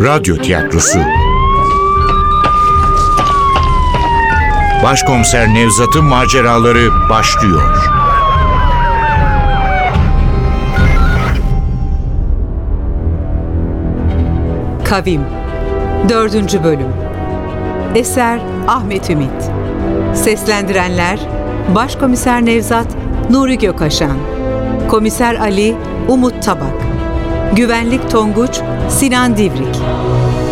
Radyo Tiyatrosu Başkomiser Nevzat'ın maceraları başlıyor. Kavim 4. Bölüm Eser Ahmet Ümit Seslendirenler Başkomiser Nevzat Nuri Gökaşan Komiser Ali Umut Tabak Güvenlik Tonguç Sinan Divrik.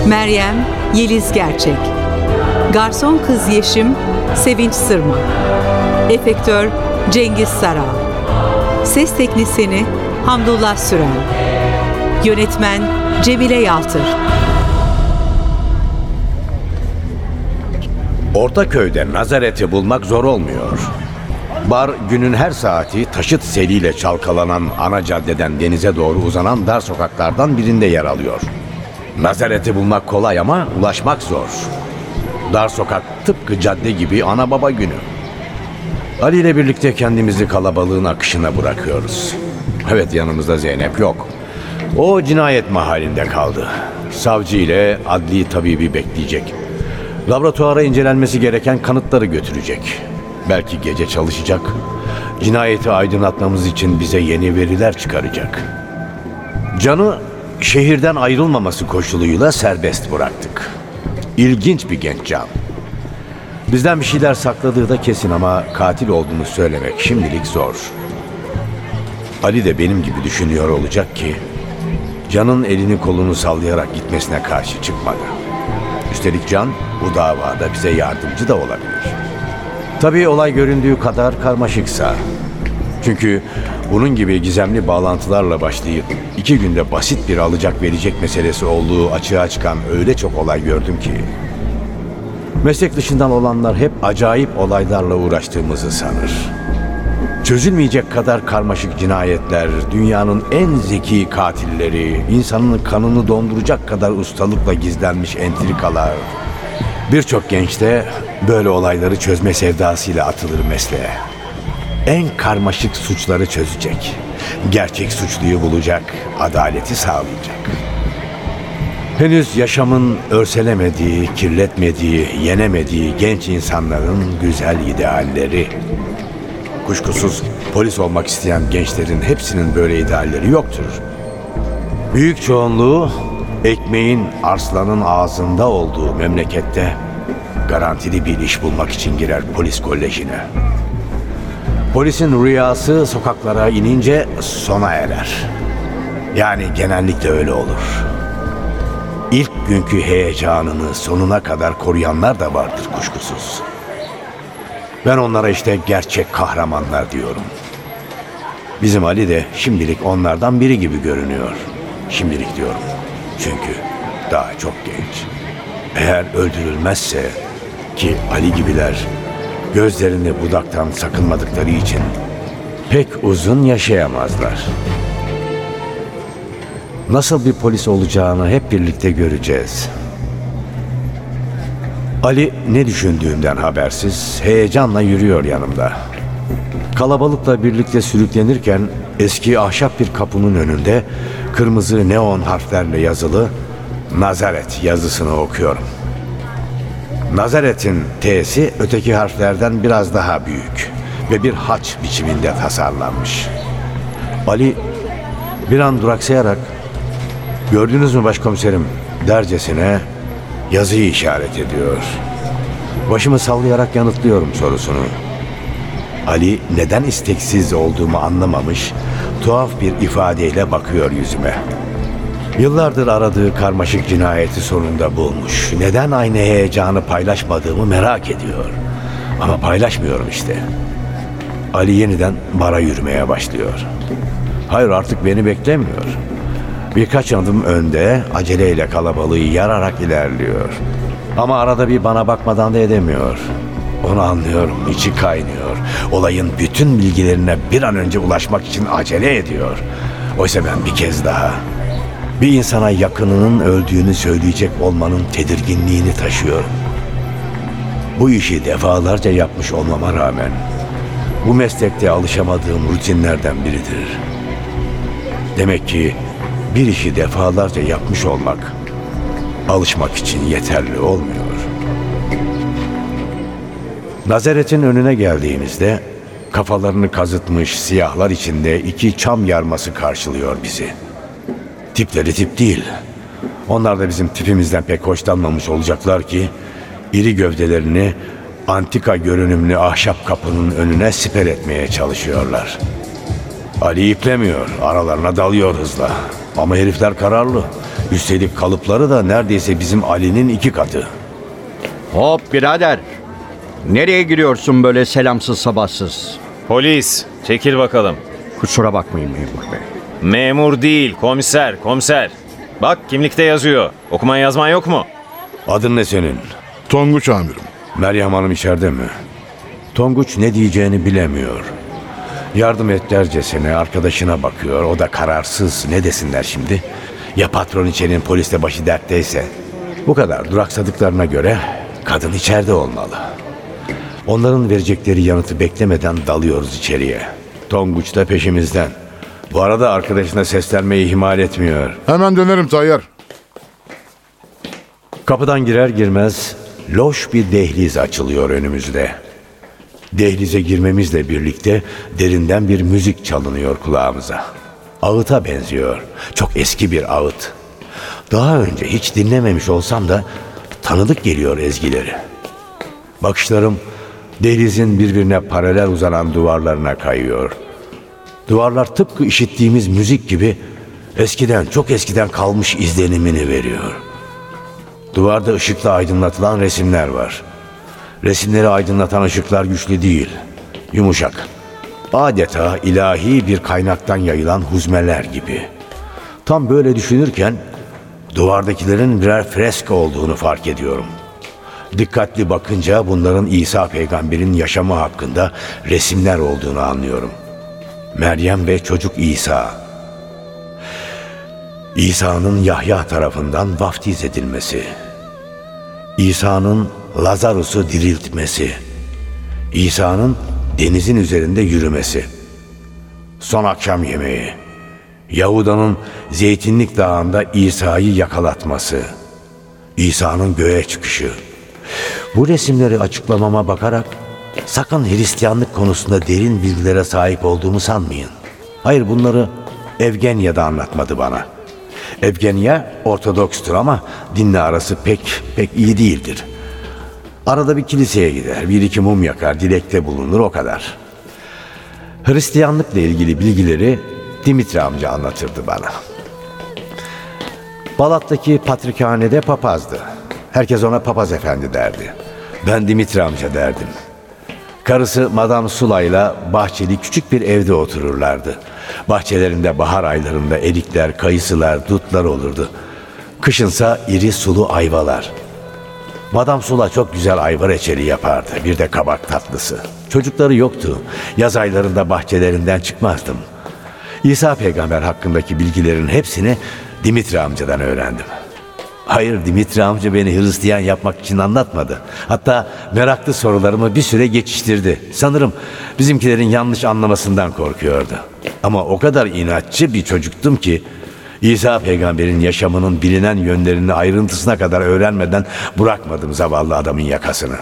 Meryem Yeliz Gerçek. Garson Kız Yeşim Sevinç Sırma. Efektör Cengiz Saral. Ses Teknisini Hamdullah Süren. Yönetmen Cemile Yaltır. Ortaköy'de Nazaret'i bulmak zor olmuyor. Bar günün her saati taşıt seliyle çalkalanan ana caddeden denize doğru uzanan dar sokaklardan birinde yer alıyor. Nazaret'i bulmak kolay ama ulaşmak zor. Dar sokak tıpkı cadde gibi ana baba günü. Ali ile birlikte kendimizi kalabalığın akışına bırakıyoruz. Evet yanımızda Zeynep yok. O cinayet mahallinde kaldı. Savcı ile adli tabibi bekleyecek. Laboratuvara incelenmesi gereken kanıtları götürecek. Belki gece çalışacak. Cinayeti aydınlatmamız için bize yeni veriler çıkaracak. Can'ı şehirden ayrılmaması koşuluyla serbest bıraktık. İlginç bir genç Can. Bizden bir şeyler sakladığı da kesin ama katil olduğunu söylemek şimdilik zor. Ali de benim gibi düşünüyor olacak ki Can'ın elini kolunu sallayarak gitmesine karşı çıkmadı. Üstelik Can bu davada bize yardımcı da olabilir. Tabii olay göründüğü kadar karmaşıksa. Çünkü bunun gibi gizemli bağlantılarla başlayıp iki günde basit bir alacak verecek meselesi olduğu açığa çıkan öyle çok olay gördüm ki. Meslek dışından olanlar hep acayip olaylarla uğraştığımızı sanır. Çözülmeyecek kadar karmaşık cinayetler, dünyanın en zeki katilleri, insanın kanını donduracak kadar ustalıkla gizlenmiş entrikalar. Birçok genç de böyle olayları çözme sevdasıyla atılır mesleğe. En karmaşık suçları çözecek. Gerçek suçluyu bulacak, adaleti sağlayacak. Henüz yaşamın örselemediği, kirletmediği, yenemediği genç insanların güzel idealleri. Kuşkusuz polis olmak isteyen gençlerin hepsinin böyle idealleri yoktur. Büyük çoğunluğu ekmeğin arslanın ağzında olduğu memlekette garantili bir iş bulmak için girer polis kolejine. Polisin rüyası sokaklara inince sona erer. Yani genellikle öyle olur. İlk günkü heyecanını sonuna kadar koruyanlar da vardır kuşkusuz. Ben onlara işte gerçek kahramanlar diyorum. Bizim Ali de şimdilik onlardan biri gibi görünüyor. Şimdilik diyorum. Çünkü daha çok genç. Eğer öldürülmezse ki Ali gibiler gözlerini budaktan sakınmadıkları için pek uzun yaşayamazlar. Nasıl bir polis olacağını hep birlikte göreceğiz. Ali ne düşündüğümden habersiz heyecanla yürüyor yanımda. Kalabalıkla birlikte sürüklenirken eski ahşap bir kapının önünde kırmızı neon harflerle yazılı Nazaret yazısını okuyorum. Nazaret'in T'si öteki harflerden biraz daha büyük ve bir haç biçiminde tasarlanmış. Ali bir an duraksayarak gördünüz mü başkomiserim dercesine yazıyı işaret ediyor. Başımı sallayarak yanıtlıyorum sorusunu. Ali neden isteksiz olduğumu anlamamış, tuhaf bir ifadeyle bakıyor yüzüme. Yıllardır aradığı karmaşık cinayeti sonunda bulmuş. Neden aynı heyecanı paylaşmadığımı merak ediyor. Ama paylaşmıyorum işte. Ali yeniden bara yürümeye başlıyor. Hayır artık beni beklemiyor. Birkaç adım önde aceleyle kalabalığı yararak ilerliyor. Ama arada bir bana bakmadan da edemiyor. Onu anlıyorum, içi kaynıyor. Olayın bütün bilgilerine bir an önce ulaşmak için acele ediyor. Oysa ben bir kez daha bir insana yakınının öldüğünü söyleyecek olmanın tedirginliğini taşıyorum. Bu işi defalarca yapmış olmama rağmen bu meslekte alışamadığım rutinlerden biridir. Demek ki bir işi defalarca yapmış olmak alışmak için yeterli olmuyor. Nazaret'in önüne geldiğimizde kafalarını kazıtmış siyahlar içinde iki çam yarması karşılıyor bizi. Tipleri tip değil. Onlar da bizim tipimizden pek hoşlanmamış olacaklar ki iri gövdelerini antika görünümlü ahşap kapının önüne siper etmeye çalışıyorlar. Ali iplemiyor, aralarına dalıyor hızla. Ama herifler kararlı. Üstelik kalıpları da neredeyse bizim Ali'nin iki katı. Hop birader. Nereye giriyorsun böyle selamsız sabahsız? Polis, çekil bakalım. Kusura bakmayın memur bey. Memur değil, komiser, komiser. Bak kimlikte yazıyor. Okuman yazman yok mu? Adın ne senin? Tonguç amirim. Meryem Hanım içeride mi? Tonguç ne diyeceğini bilemiyor. Yardım et dercesine arkadaşına bakıyor. O da kararsız. Ne desinler şimdi? Ya patron içerinin polisle başı dertteyse? Bu kadar duraksadıklarına göre kadın içeride olmalı. Onların verecekleri yanıtı beklemeden dalıyoruz içeriye. Tonguç da peşimizden. Bu arada arkadaşına seslenmeyi ihmal etmiyor. Hemen dönerim Tayyar. Kapıdan girer girmez loş bir dehliz açılıyor önümüzde. Dehlize girmemizle birlikte derinden bir müzik çalınıyor kulağımıza. Ağıta benziyor. Çok eski bir ağıt. Daha önce hiç dinlememiş olsam da tanıdık geliyor ezgileri. Bakışlarım dehlizin birbirine paralel uzanan duvarlarına kayıyor. Duvarlar tıpkı işittiğimiz müzik gibi eskiden çok eskiden kalmış izlenimini veriyor. Duvarda ışıkla aydınlatılan resimler var. Resimleri aydınlatan ışıklar güçlü değil, yumuşak. Adeta ilahi bir kaynaktan yayılan huzmeler gibi. Tam böyle düşünürken duvardakilerin birer fresko olduğunu fark ediyorum. Dikkatli bakınca bunların İsa peygamberin yaşamı hakkında resimler olduğunu anlıyorum. Meryem ve çocuk İsa. İsa'nın Yahya tarafından vaftiz edilmesi. İsa'nın Lazarus'u diriltmesi. İsa'nın denizin üzerinde yürümesi. Son akşam yemeği. Yahuda'nın Zeytinlik Dağı'nda İsa'yı yakalatması. İsa'nın göğe çıkışı. Bu resimleri açıklamama bakarak sakın Hristiyanlık konusunda derin bilgilere sahip olduğumu sanmayın. Hayır bunları Evgenya da anlatmadı bana. Evgenya Ortodokstur ama dinle arası pek pek iyi değildir. Arada bir kiliseye gider, bir iki mum yakar, dilekte bulunur o kadar. Hristiyanlıkla ilgili bilgileri Dimitri amca anlatırdı bana. Balat'taki patrikhanede papazdı. Herkes ona papaz efendi derdi. Ben Dimitri amca derdim. Karısı Madame Sula'yla bahçeli küçük bir evde otururlardı. Bahçelerinde bahar aylarında erikler, kayısılar, dutlar olurdu. Kışınsa iri sulu ayvalar. Madame Sula çok güzel ayva reçeli yapardı. Bir de kabak tatlısı. Çocukları yoktu. Yaz aylarında bahçelerinden çıkmazdım. İsa peygamber hakkındaki bilgilerin hepsini Dimitri amcadan öğrendim. Hayır Dimitri amca beni Hristiyan yapmak için anlatmadı. Hatta meraklı sorularımı bir süre geçiştirdi. Sanırım bizimkilerin yanlış anlamasından korkuyordu. Ama o kadar inatçı bir çocuktum ki İsa peygamberin yaşamının bilinen yönlerini ayrıntısına kadar öğrenmeden bırakmadım zavallı adamın yakasını.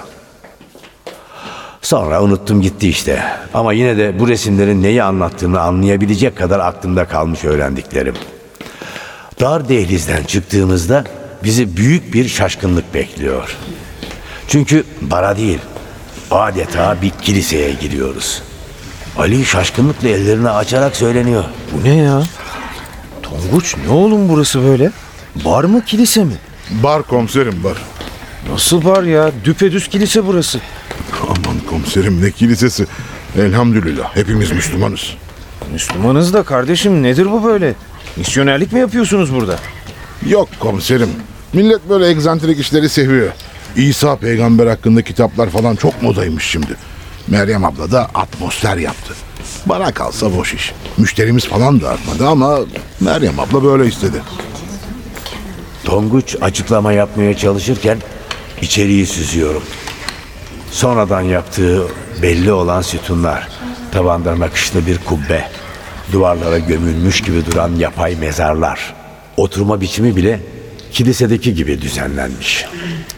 Sonra unuttum gitti işte. Ama yine de bu resimlerin neyi anlattığını anlayabilecek kadar aklımda kalmış öğrendiklerim. Dar dehlizden çıktığımızda bizi büyük bir şaşkınlık bekliyor. Çünkü bara değil, adeta bir kiliseye giriyoruz. Ali şaşkınlıkla ellerini açarak söyleniyor. Bu ne ya? Tonguç ne oğlum burası böyle? Bar mı kilise mi? Bar komiserim bar. Nasıl bar ya? Düpedüz kilise burası. Aman komiserim ne kilisesi. Elhamdülillah hepimiz Müslümanız. Müslümanız da kardeşim nedir bu böyle? Misyonerlik mi yapıyorsunuz burada? Yok komiserim. Millet böyle egzantrik işleri seviyor. İsa peygamber hakkında kitaplar falan çok modaymış şimdi. Meryem abla da atmosfer yaptı. Bana kalsa boş iş. Müşterimiz falan da artmadı ama Meryem abla böyle istedi. Tonguç açıklama yapmaya çalışırken içeriği süzüyorum. Sonradan yaptığı belli olan sütunlar, tavanda nakışlı bir kubbe, duvarlara gömülmüş gibi duran yapay mezarlar. Oturma biçimi bile Kilisedeki gibi düzenlenmiş.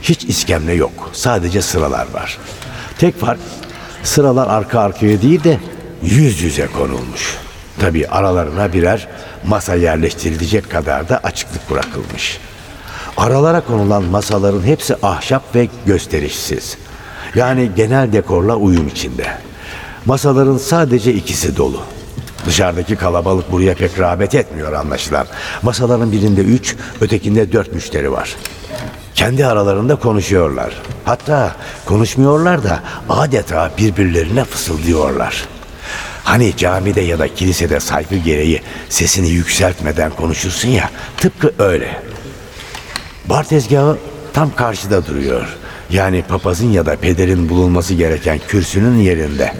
Hiç iskemle yok. Sadece sıralar var. Tek fark sıralar arka arkaya değil de yüz yüze konulmuş. Tabi aralarına birer masa yerleştirilecek kadar da açıklık bırakılmış. Aralara konulan masaların hepsi ahşap ve gösterişsiz. Yani genel dekorla uyum içinde. Masaların sadece ikisi dolu. Dışarıdaki kalabalık buraya pek rağbet etmiyor anlaşılan. Masaların birinde üç, ötekinde dört müşteri var. Kendi aralarında konuşuyorlar. Hatta konuşmuyorlar da adeta birbirlerine fısıldıyorlar. Hani camide ya da kilisede saygı gereği sesini yükseltmeden konuşursun ya, tıpkı öyle. Bar tezgahı tam karşıda duruyor. Yani papazın ya da pederin bulunması gereken kürsünün yerinde.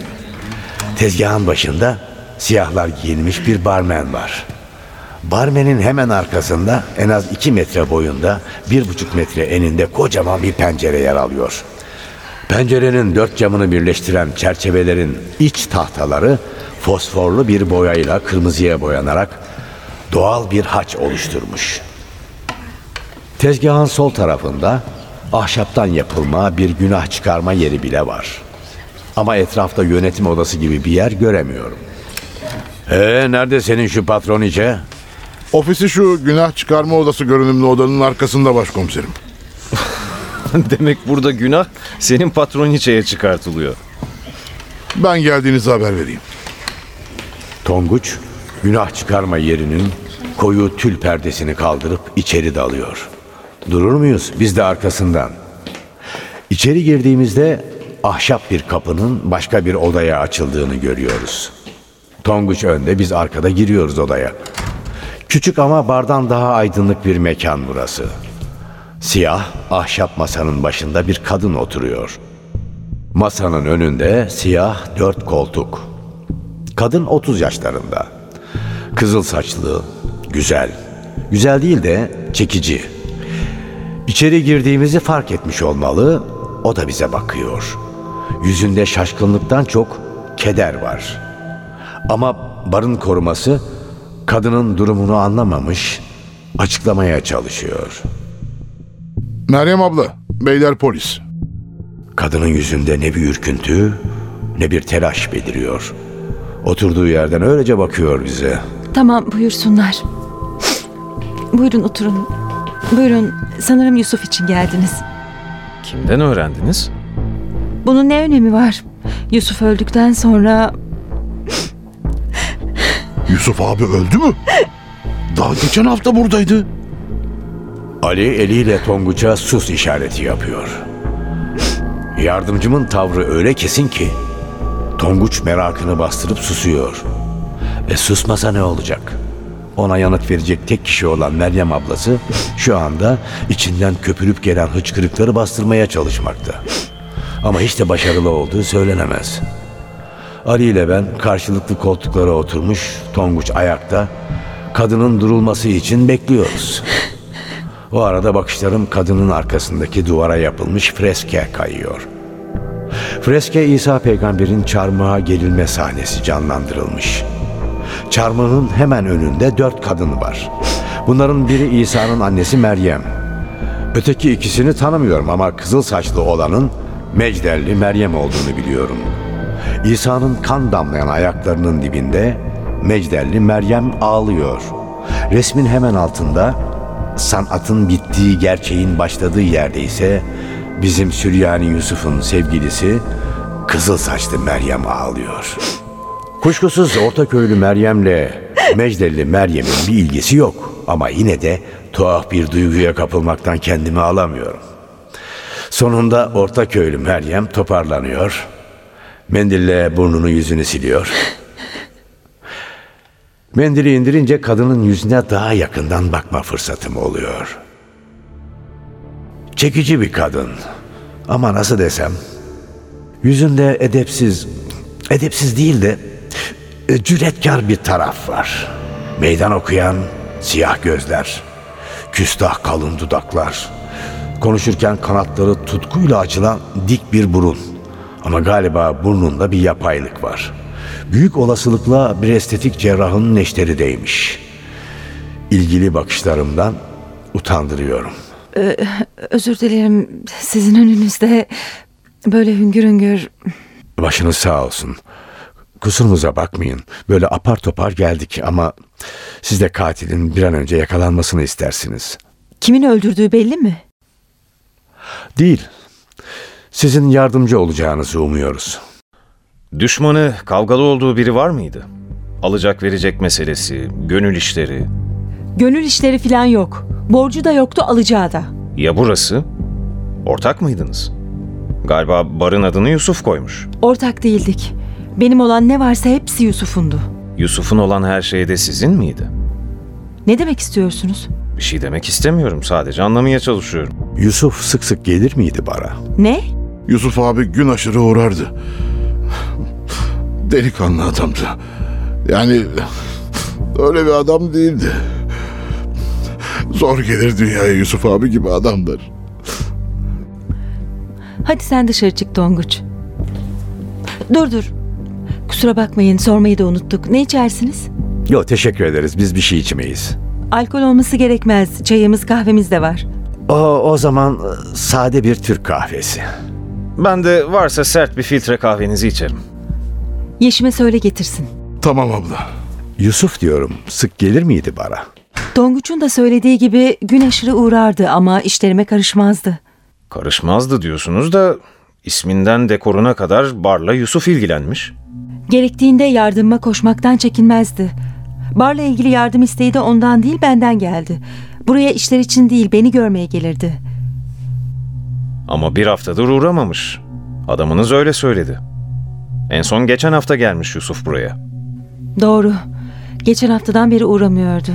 Tezgahın başında siyahlar giyinmiş bir barmen var. Barmenin hemen arkasında en az iki metre boyunda, bir buçuk metre eninde kocaman bir pencere yer alıyor. Pencerenin dört camını birleştiren çerçevelerin iç tahtaları fosforlu bir boyayla kırmızıya boyanarak doğal bir haç oluşturmuş. Tezgahın sol tarafında ahşaptan yapılma bir günah çıkarma yeri bile var. Ama etrafta yönetim odası gibi bir yer göremiyorum. Ee, nerede senin şu patroniçe? Ofisi şu günah çıkarma odası görünümlü odanın arkasında başkomiserim. Demek burada günah senin patroniçeye çıkartılıyor. Ben geldiğinizi haber vereyim. Tonguç, günah çıkarma yerinin koyu tül perdesini kaldırıp içeri dalıyor. Durur muyuz? Biz de arkasından. İçeri girdiğimizde ahşap bir kapının başka bir odaya açıldığını görüyoruz. Tonguç önde, biz arkada giriyoruz odaya. Küçük ama bardan daha aydınlık bir mekan burası. Siyah, ahşap masanın başında bir kadın oturuyor. Masanın önünde siyah dört koltuk. Kadın 30 yaşlarında. Kızıl saçlı, güzel. Güzel değil de çekici. İçeri girdiğimizi fark etmiş olmalı. O da bize bakıyor. Yüzünde şaşkınlıktan çok keder var. Ama barın koruması kadının durumunu anlamamış, açıklamaya çalışıyor. Meryem abla, beyler polis. Kadının yüzünde ne bir ürküntü ne bir telaş beliriyor. Oturduğu yerden öylece bakıyor bize. Tamam buyursunlar. Buyurun oturun. Buyurun sanırım Yusuf için geldiniz. Kimden öğrendiniz? Bunun ne önemi var? Yusuf öldükten sonra Yusuf abi öldü mü? Daha geçen hafta buradaydı. Ali eliyle Tonguç'a sus işareti yapıyor. Yardımcımın tavrı öyle kesin ki Tonguç merakını bastırıp susuyor. E susmasa ne olacak? Ona yanıt verecek tek kişi olan Meryem ablası şu anda içinden köpürüp gelen hıçkırıkları bastırmaya çalışmakta. Ama hiç de başarılı olduğu söylenemez. Ali ile ben karşılıklı koltuklara oturmuş, Tonguç ayakta, kadının durulması için bekliyoruz. O arada bakışlarım kadının arkasındaki duvara yapılmış freske kayıyor. Freske İsa peygamberin çarmıha gerilme sahnesi canlandırılmış. Çarmıhın hemen önünde dört kadın var. Bunların biri İsa'nın annesi Meryem. Öteki ikisini tanımıyorum ama kızıl saçlı olanın Mecdelli Meryem olduğunu biliyorum. İsa'nın kan damlayan ayaklarının dibinde Mecdelli Meryem ağlıyor. Resmin hemen altında sanatın bittiği gerçeğin başladığı yerde ise bizim Süryani Yusuf'un sevgilisi kızıl saçlı Meryem ağlıyor. Kuşkusuz Ortaköylü Meryem'le Mecdelli Meryem'in bir ilgisi yok. Ama yine de tuhaf bir duyguya kapılmaktan kendimi alamıyorum. Sonunda Ortaköylü Meryem toparlanıyor. Mendille burnunu yüzünü siliyor. Mendili indirince kadının yüzüne daha yakından bakma fırsatım oluyor. Çekici bir kadın. Ama nasıl desem? Yüzünde edepsiz, edepsiz değil de e, cüretkar bir taraf var. Meydan okuyan siyah gözler, küstah kalın dudaklar, konuşurken kanatları tutkuyla açılan dik bir burun. Ama galiba burnunda bir yapaylık var. Büyük olasılıkla bir estetik cerrahın neşteri değmiş. İlgili bakışlarımdan utandırıyorum. Özür dilerim sizin önünüzde böyle hüngür hüngür. Başınız sağ olsun. Kusurumuza bakmayın. Böyle apar topar geldik ama siz de katilin bir an önce yakalanmasını istersiniz. Kimin öldürdüğü belli mi? Değil. Sizin yardımcı olacağınızı umuyoruz. Düşmanı kavgalı olduğu biri var mıydı? Alacak verecek meselesi, gönül işleri. Gönül işleri falan yok. Borcu da yoktu alacağı da. Ya burası? Ortak mıydınız? Galiba barın adını Yusuf koymuş. Ortak değildik. Benim olan ne varsa hepsi Yusuf'undu. Yusuf'un olan her şey de sizin miydi? Ne demek istiyorsunuz? Bir şey demek istemiyorum. Sadece anlamaya çalışıyorum. Yusuf sık sık gelir miydi bara? Ne? Yusuf abi gün aşırı uğrardı. Delikanlı adamdı. Yani öyle bir adam değildi. Zor gelir dünyaya Yusuf abi gibi adamlar. Hadi sen dışarı çık Tonguç. Dur dur. Kusura bakmayın sormayı da unuttuk. Ne içersiniz? Yok teşekkür ederiz. Biz bir şey içmeyiz. Alkol olması gerekmez. Çayımız kahvemiz de var. O, o zaman e, sade bir Türk kahvesi. Ben de varsa sert bir filtre kahvenizi içerim. Yeşime söyle getirsin. Tamam abla. Yusuf diyorum sık gelir miydi bara? Tonguç'un da söylediği gibi gün aşırı uğrardı ama işlerime karışmazdı. Karışmazdı diyorsunuz da isminden dekoruna kadar barla Yusuf ilgilenmiş. Gerektiğinde yardıma koşmaktan çekinmezdi. Barla ilgili yardım isteği de ondan değil benden geldi. Buraya işler için değil beni görmeye gelirdi. Ama bir haftadır uğramamış. Adamınız öyle söyledi. En son geçen hafta gelmiş Yusuf buraya. Doğru. Geçen haftadan beri uğramıyordu.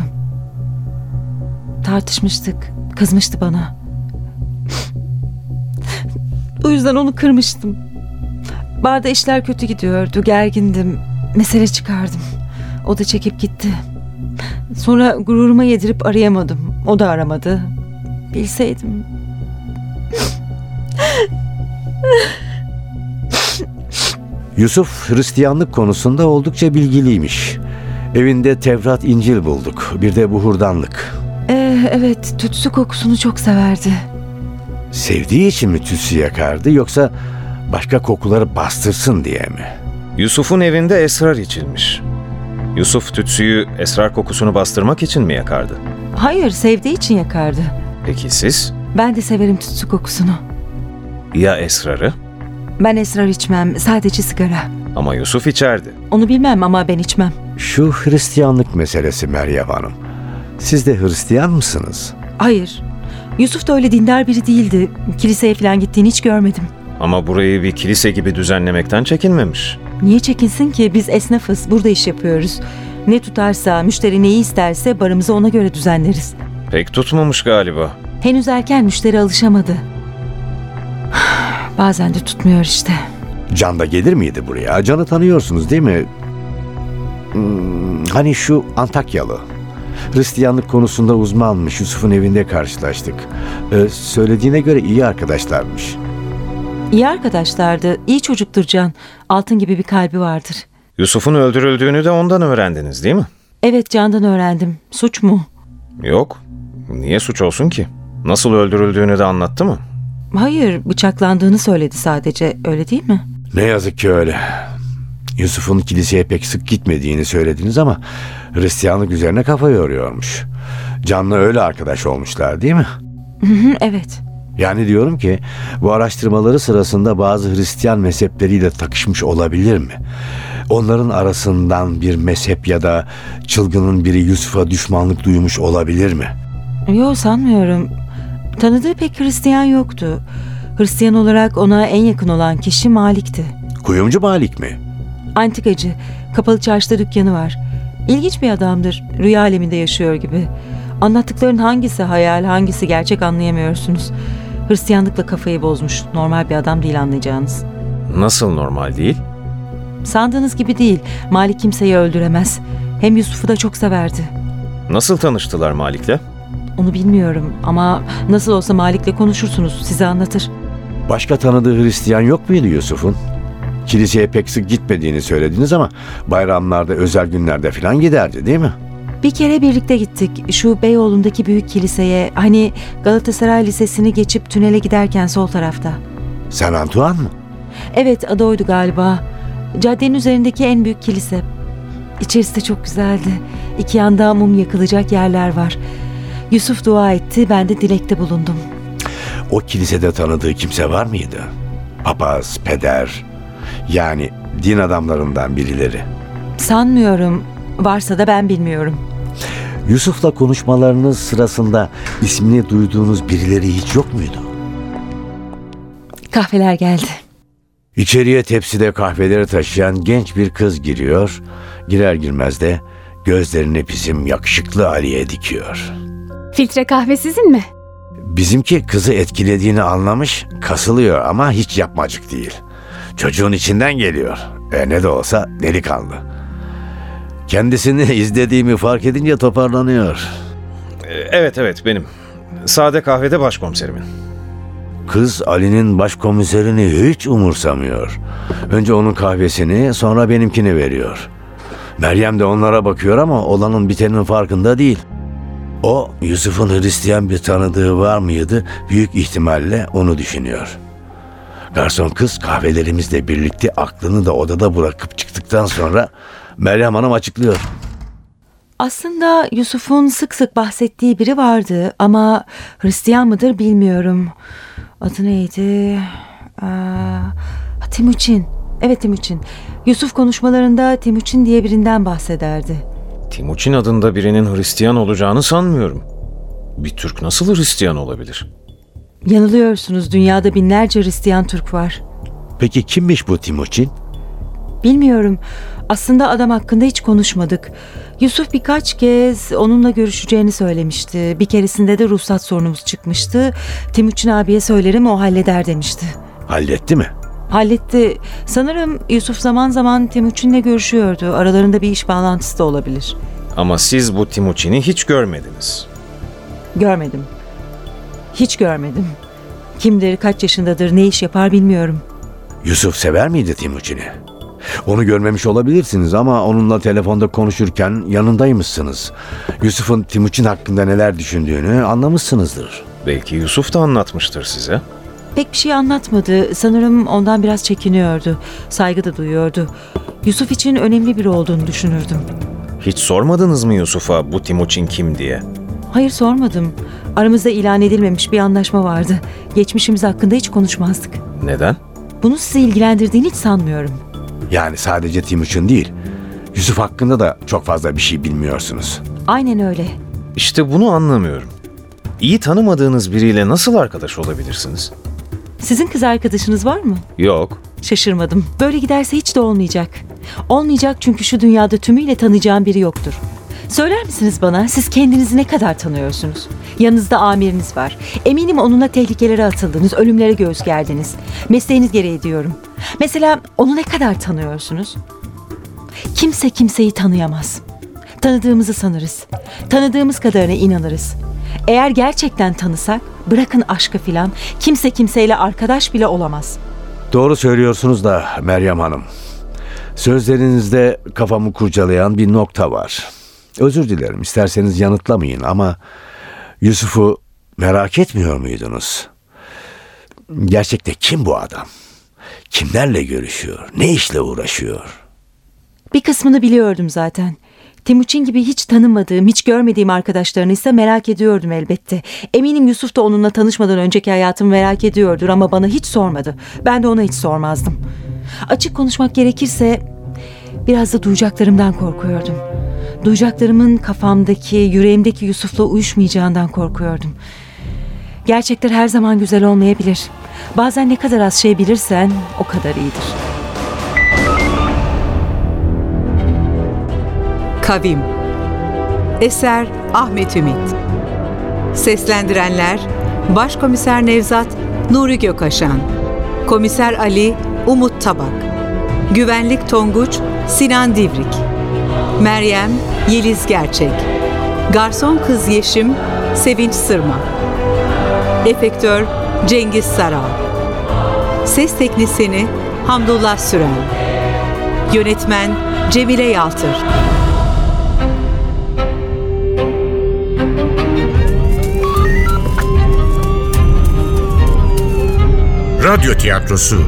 Tartışmıştık. Kızmıştı bana. o yüzden onu kırmıştım. Barda işler kötü gidiyordu. Gergindim. Mesele çıkardım. O da çekip gitti. Sonra gururuma yedirip arayamadım. O da aramadı. Bilseydim. Yusuf Hristiyanlık konusunda oldukça bilgiliymiş. Evinde Tevrat İncil bulduk. Bir de buhurdanlık. Ee, evet, tütsü kokusunu çok severdi. Sevdiği için mi tütsü yakardı yoksa başka kokuları bastırsın diye mi? Yusuf'un evinde esrar içilmiş. Yusuf tütsüyü esrar kokusunu bastırmak için mi yakardı? Hayır, sevdiği için yakardı. Peki siz? Ben de severim tütsü kokusunu. Ya esrarı? Ben esrar içmem, sadece sigara. Ama Yusuf içerdi. Onu bilmem ama ben içmem. Şu Hristiyanlık meselesi Meryem Hanım. Siz de Hristiyan mısınız? Hayır. Yusuf da öyle dindar biri değildi. Kiliseye falan gittiğini hiç görmedim. Ama burayı bir kilise gibi düzenlemekten çekinmemiş. Niye çekinsin ki? Biz esnafız, burada iş yapıyoruz. Ne tutarsa, müşteri neyi isterse barımızı ona göre düzenleriz. Pek tutmamış galiba. Henüz erken müşteri alışamadı. Bazen de tutmuyor işte. Can da gelir miydi buraya? Can'ı tanıyorsunuz değil mi? Hmm, hani şu Antakyalı. Hristiyanlık konusunda uzmanmış. Yusuf'un evinde karşılaştık. Ee, söylediğine göre iyi arkadaşlarmış. İyi arkadaşlardı, iyi çocuktur Can. Altın gibi bir kalbi vardır. Yusuf'un öldürüldüğünü de ondan öğrendiniz değil mi? Evet Can'dan öğrendim. Suç mu? Yok. Niye suç olsun ki? Nasıl öldürüldüğünü de anlattı mı? Hayır, bıçaklandığını söyledi sadece. Öyle değil mi? Ne yazık ki öyle. Yusuf'un kiliseye pek sık gitmediğini söylediniz ama Hristiyanlık üzerine kafa yoruyormuş. Can'la öyle arkadaş olmuşlar değil mi? Evet. Yani diyorum ki bu araştırmaları sırasında bazı Hristiyan mezhepleriyle takışmış olabilir mi? Onların arasından bir mezhep ya da çılgının biri Yusuf'a düşmanlık duymuş olabilir mi? Yok sanmıyorum. Tanıdığı pek Hristiyan yoktu. Hristiyan olarak ona en yakın olan kişi Malik'ti. Kuyumcu Malik mi? Antikacı, kapalı çarşıda dükkanı var. İlginç bir adamdır, rüya aleminde yaşıyor gibi. Anlattıkların hangisi hayal, hangisi gerçek anlayamıyorsunuz. Hristiyanlıkla kafayı bozmuş, normal bir adam değil anlayacağınız. Nasıl normal değil? Sandığınız gibi değil, Malik kimseyi öldüremez. Hem Yusuf'u da çok severdi. Nasıl tanıştılar Malik'le? Onu bilmiyorum ama nasıl olsa Malik'le konuşursunuz, size anlatır. Başka tanıdığı Hristiyan yok muydu Yusuf'un? Kiliseye pek sık gitmediğini söylediniz ama bayramlarda, özel günlerde falan giderdi değil mi? Bir kere birlikte gittik. Şu Beyoğlu'ndaki büyük kiliseye. Hani Galatasaray Lisesi'ni geçip tünele giderken sol tarafta. Sen Antoine mı? Evet adı oydu galiba. Caddenin üzerindeki en büyük kilise. İçerisi de çok güzeldi. İki yanda mum yakılacak yerler var. Yusuf dua etti, ben de dilekte bulundum. O kilisede tanıdığı kimse var mıydı? Papaz, peder, yani din adamlarından birileri. Sanmıyorum. Varsa da ben bilmiyorum. Yusuf'la konuşmalarınız sırasında ismini duyduğunuz birileri hiç yok muydu? Kahveler geldi. İçeriye tepside kahveleri taşıyan genç bir kız giriyor. Girer girmez de gözlerini bizim yakışıklı Ali'ye dikiyor. Filtre kahve sizin mi? Bizimki kızı etkilediğini anlamış, kasılıyor ama hiç yapmacık değil. Çocuğun içinden geliyor. E ne de olsa delikanlı. Kendisini izlediğimi fark edince toparlanıyor. Ee, Evet evet benim. Sade kahvede başkomiserimin. Kız Ali'nin başkomiserini hiç umursamıyor. Önce onun kahvesini sonra benimkini veriyor. Meryem de onlara bakıyor ama olanın bitenin farkında değil. O Yusuf'un Hristiyan bir tanıdığı var mıydı büyük ihtimalle onu düşünüyor. Garson kız kahvelerimizle birlikte aklını da odada bırakıp çıktıktan sonra Meryem Hanım açıklıyor. Aslında Yusuf'un sık sık bahsettiği biri vardı ama Hristiyan mıdır bilmiyorum. Adı neydi? Aa, Timuçin. Evet Timuçin. Yusuf konuşmalarında Timuçin diye birinden bahsederdi. Timuçin adında birinin Hristiyan olacağını sanmıyorum. Bir Türk nasıl Hristiyan olabilir? Yanılıyorsunuz dünyada binlerce Hristiyan Türk var. Peki kimmiş bu Timuçin? Bilmiyorum. Aslında adam hakkında hiç konuşmadık. Yusuf birkaç kez onunla görüşeceğini söylemişti. Bir keresinde de ruhsat sorunumuz çıkmıştı. Timuçin abiye söylerim o halleder demişti. Halletti mi? Halletti. Sanırım Yusuf zaman zaman Timuçin'le görüşüyordu. Aralarında bir iş bağlantısı da olabilir. Ama siz bu Timuçin'i hiç görmediniz. Görmedim. Hiç görmedim. Kimdir, kaç yaşındadır, ne iş yapar bilmiyorum. Yusuf sever miydi Timuçin'i? Onu görmemiş olabilirsiniz ama onunla telefonda konuşurken yanındaymışsınız. Yusuf'un Timuçin hakkında neler düşündüğünü anlamışsınızdır. Belki Yusuf da anlatmıştır size. Pek bir şey anlatmadı. Sanırım ondan biraz çekiniyordu. Saygı da duyuyordu. Yusuf için önemli biri olduğunu düşünürdüm. Hiç sormadınız mı Yusuf'a bu Timuçin kim diye? Hayır sormadım. Aramızda ilan edilmemiş bir anlaşma vardı. Geçmişimiz hakkında hiç konuşmazdık. Neden? Bunu sizi ilgilendirdiğini hiç sanmıyorum. Yani sadece Timuçin değil. Yusuf hakkında da çok fazla bir şey bilmiyorsunuz. Aynen öyle. İşte bunu anlamıyorum. İyi tanımadığınız biriyle nasıl arkadaş olabilirsiniz? Sizin kız arkadaşınız var mı? Yok. Şaşırmadım. Böyle giderse hiç de olmayacak. Olmayacak çünkü şu dünyada tümüyle tanıyacağım biri yoktur. Söyler misiniz bana siz kendinizi ne kadar tanıyorsunuz? Yanınızda amiriniz var. Eminim onunla tehlikelere atıldınız, ölümlere göğüs gerdiniz. Mesleğiniz gereği diyorum. Mesela onu ne kadar tanıyorsunuz? Kimse kimseyi tanıyamaz. Tanıdığımızı sanırız. Tanıdığımız kadarına inanırız. Eğer gerçekten tanısak, bırakın aşkı filan, kimse kimseyle arkadaş bile olamaz. Doğru söylüyorsunuz da Meryem Hanım. Sözlerinizde kafamı kurcalayan bir nokta var. Özür dilerim isterseniz yanıtlamayın ama Yusuf'u merak etmiyor muydunuz? Gerçekte kim bu adam? Kimlerle görüşüyor? Ne işle uğraşıyor? Bir kısmını biliyordum zaten. Timuçin gibi hiç tanımadığım, hiç görmediğim arkadaşlarını ise merak ediyordum elbette. Eminim Yusuf da onunla tanışmadan önceki hayatımı merak ediyordur ama bana hiç sormadı. Ben de ona hiç sormazdım. Açık konuşmak gerekirse biraz da duyacaklarımdan korkuyordum. Duyacaklarımın kafamdaki, yüreğimdeki Yusuf'la uyuşmayacağından korkuyordum. Gerçekler her zaman güzel olmayabilir. Bazen ne kadar az şey bilirsen o kadar iyidir. Kavim. Eser Ahmet Ümit. Seslendirenler Başkomiser Nevzat Nuri Gökaşan Komiser Ali Umut Tabak Güvenlik Tonguç Sinan Divrik Meryem Yeliz Gerçek Garson Kız Yeşim Sevinç Sırma Efektör Cengiz Saral Ses Teknisini Hamdullah Süren Yönetmen Cemile Yaltır Radyo tiyatrosu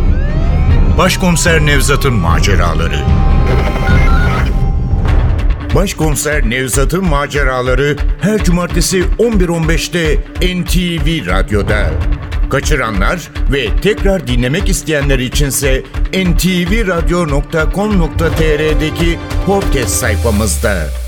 Başkomiser Nevzat'ın maceraları Başkomiser Nevzat'ın maceraları her cumartesi 11.15'te NTV Radyo'da. Kaçıranlar ve tekrar dinlemek isteyenler içinse ntvradio.com.tr'deki podcast sayfamızda.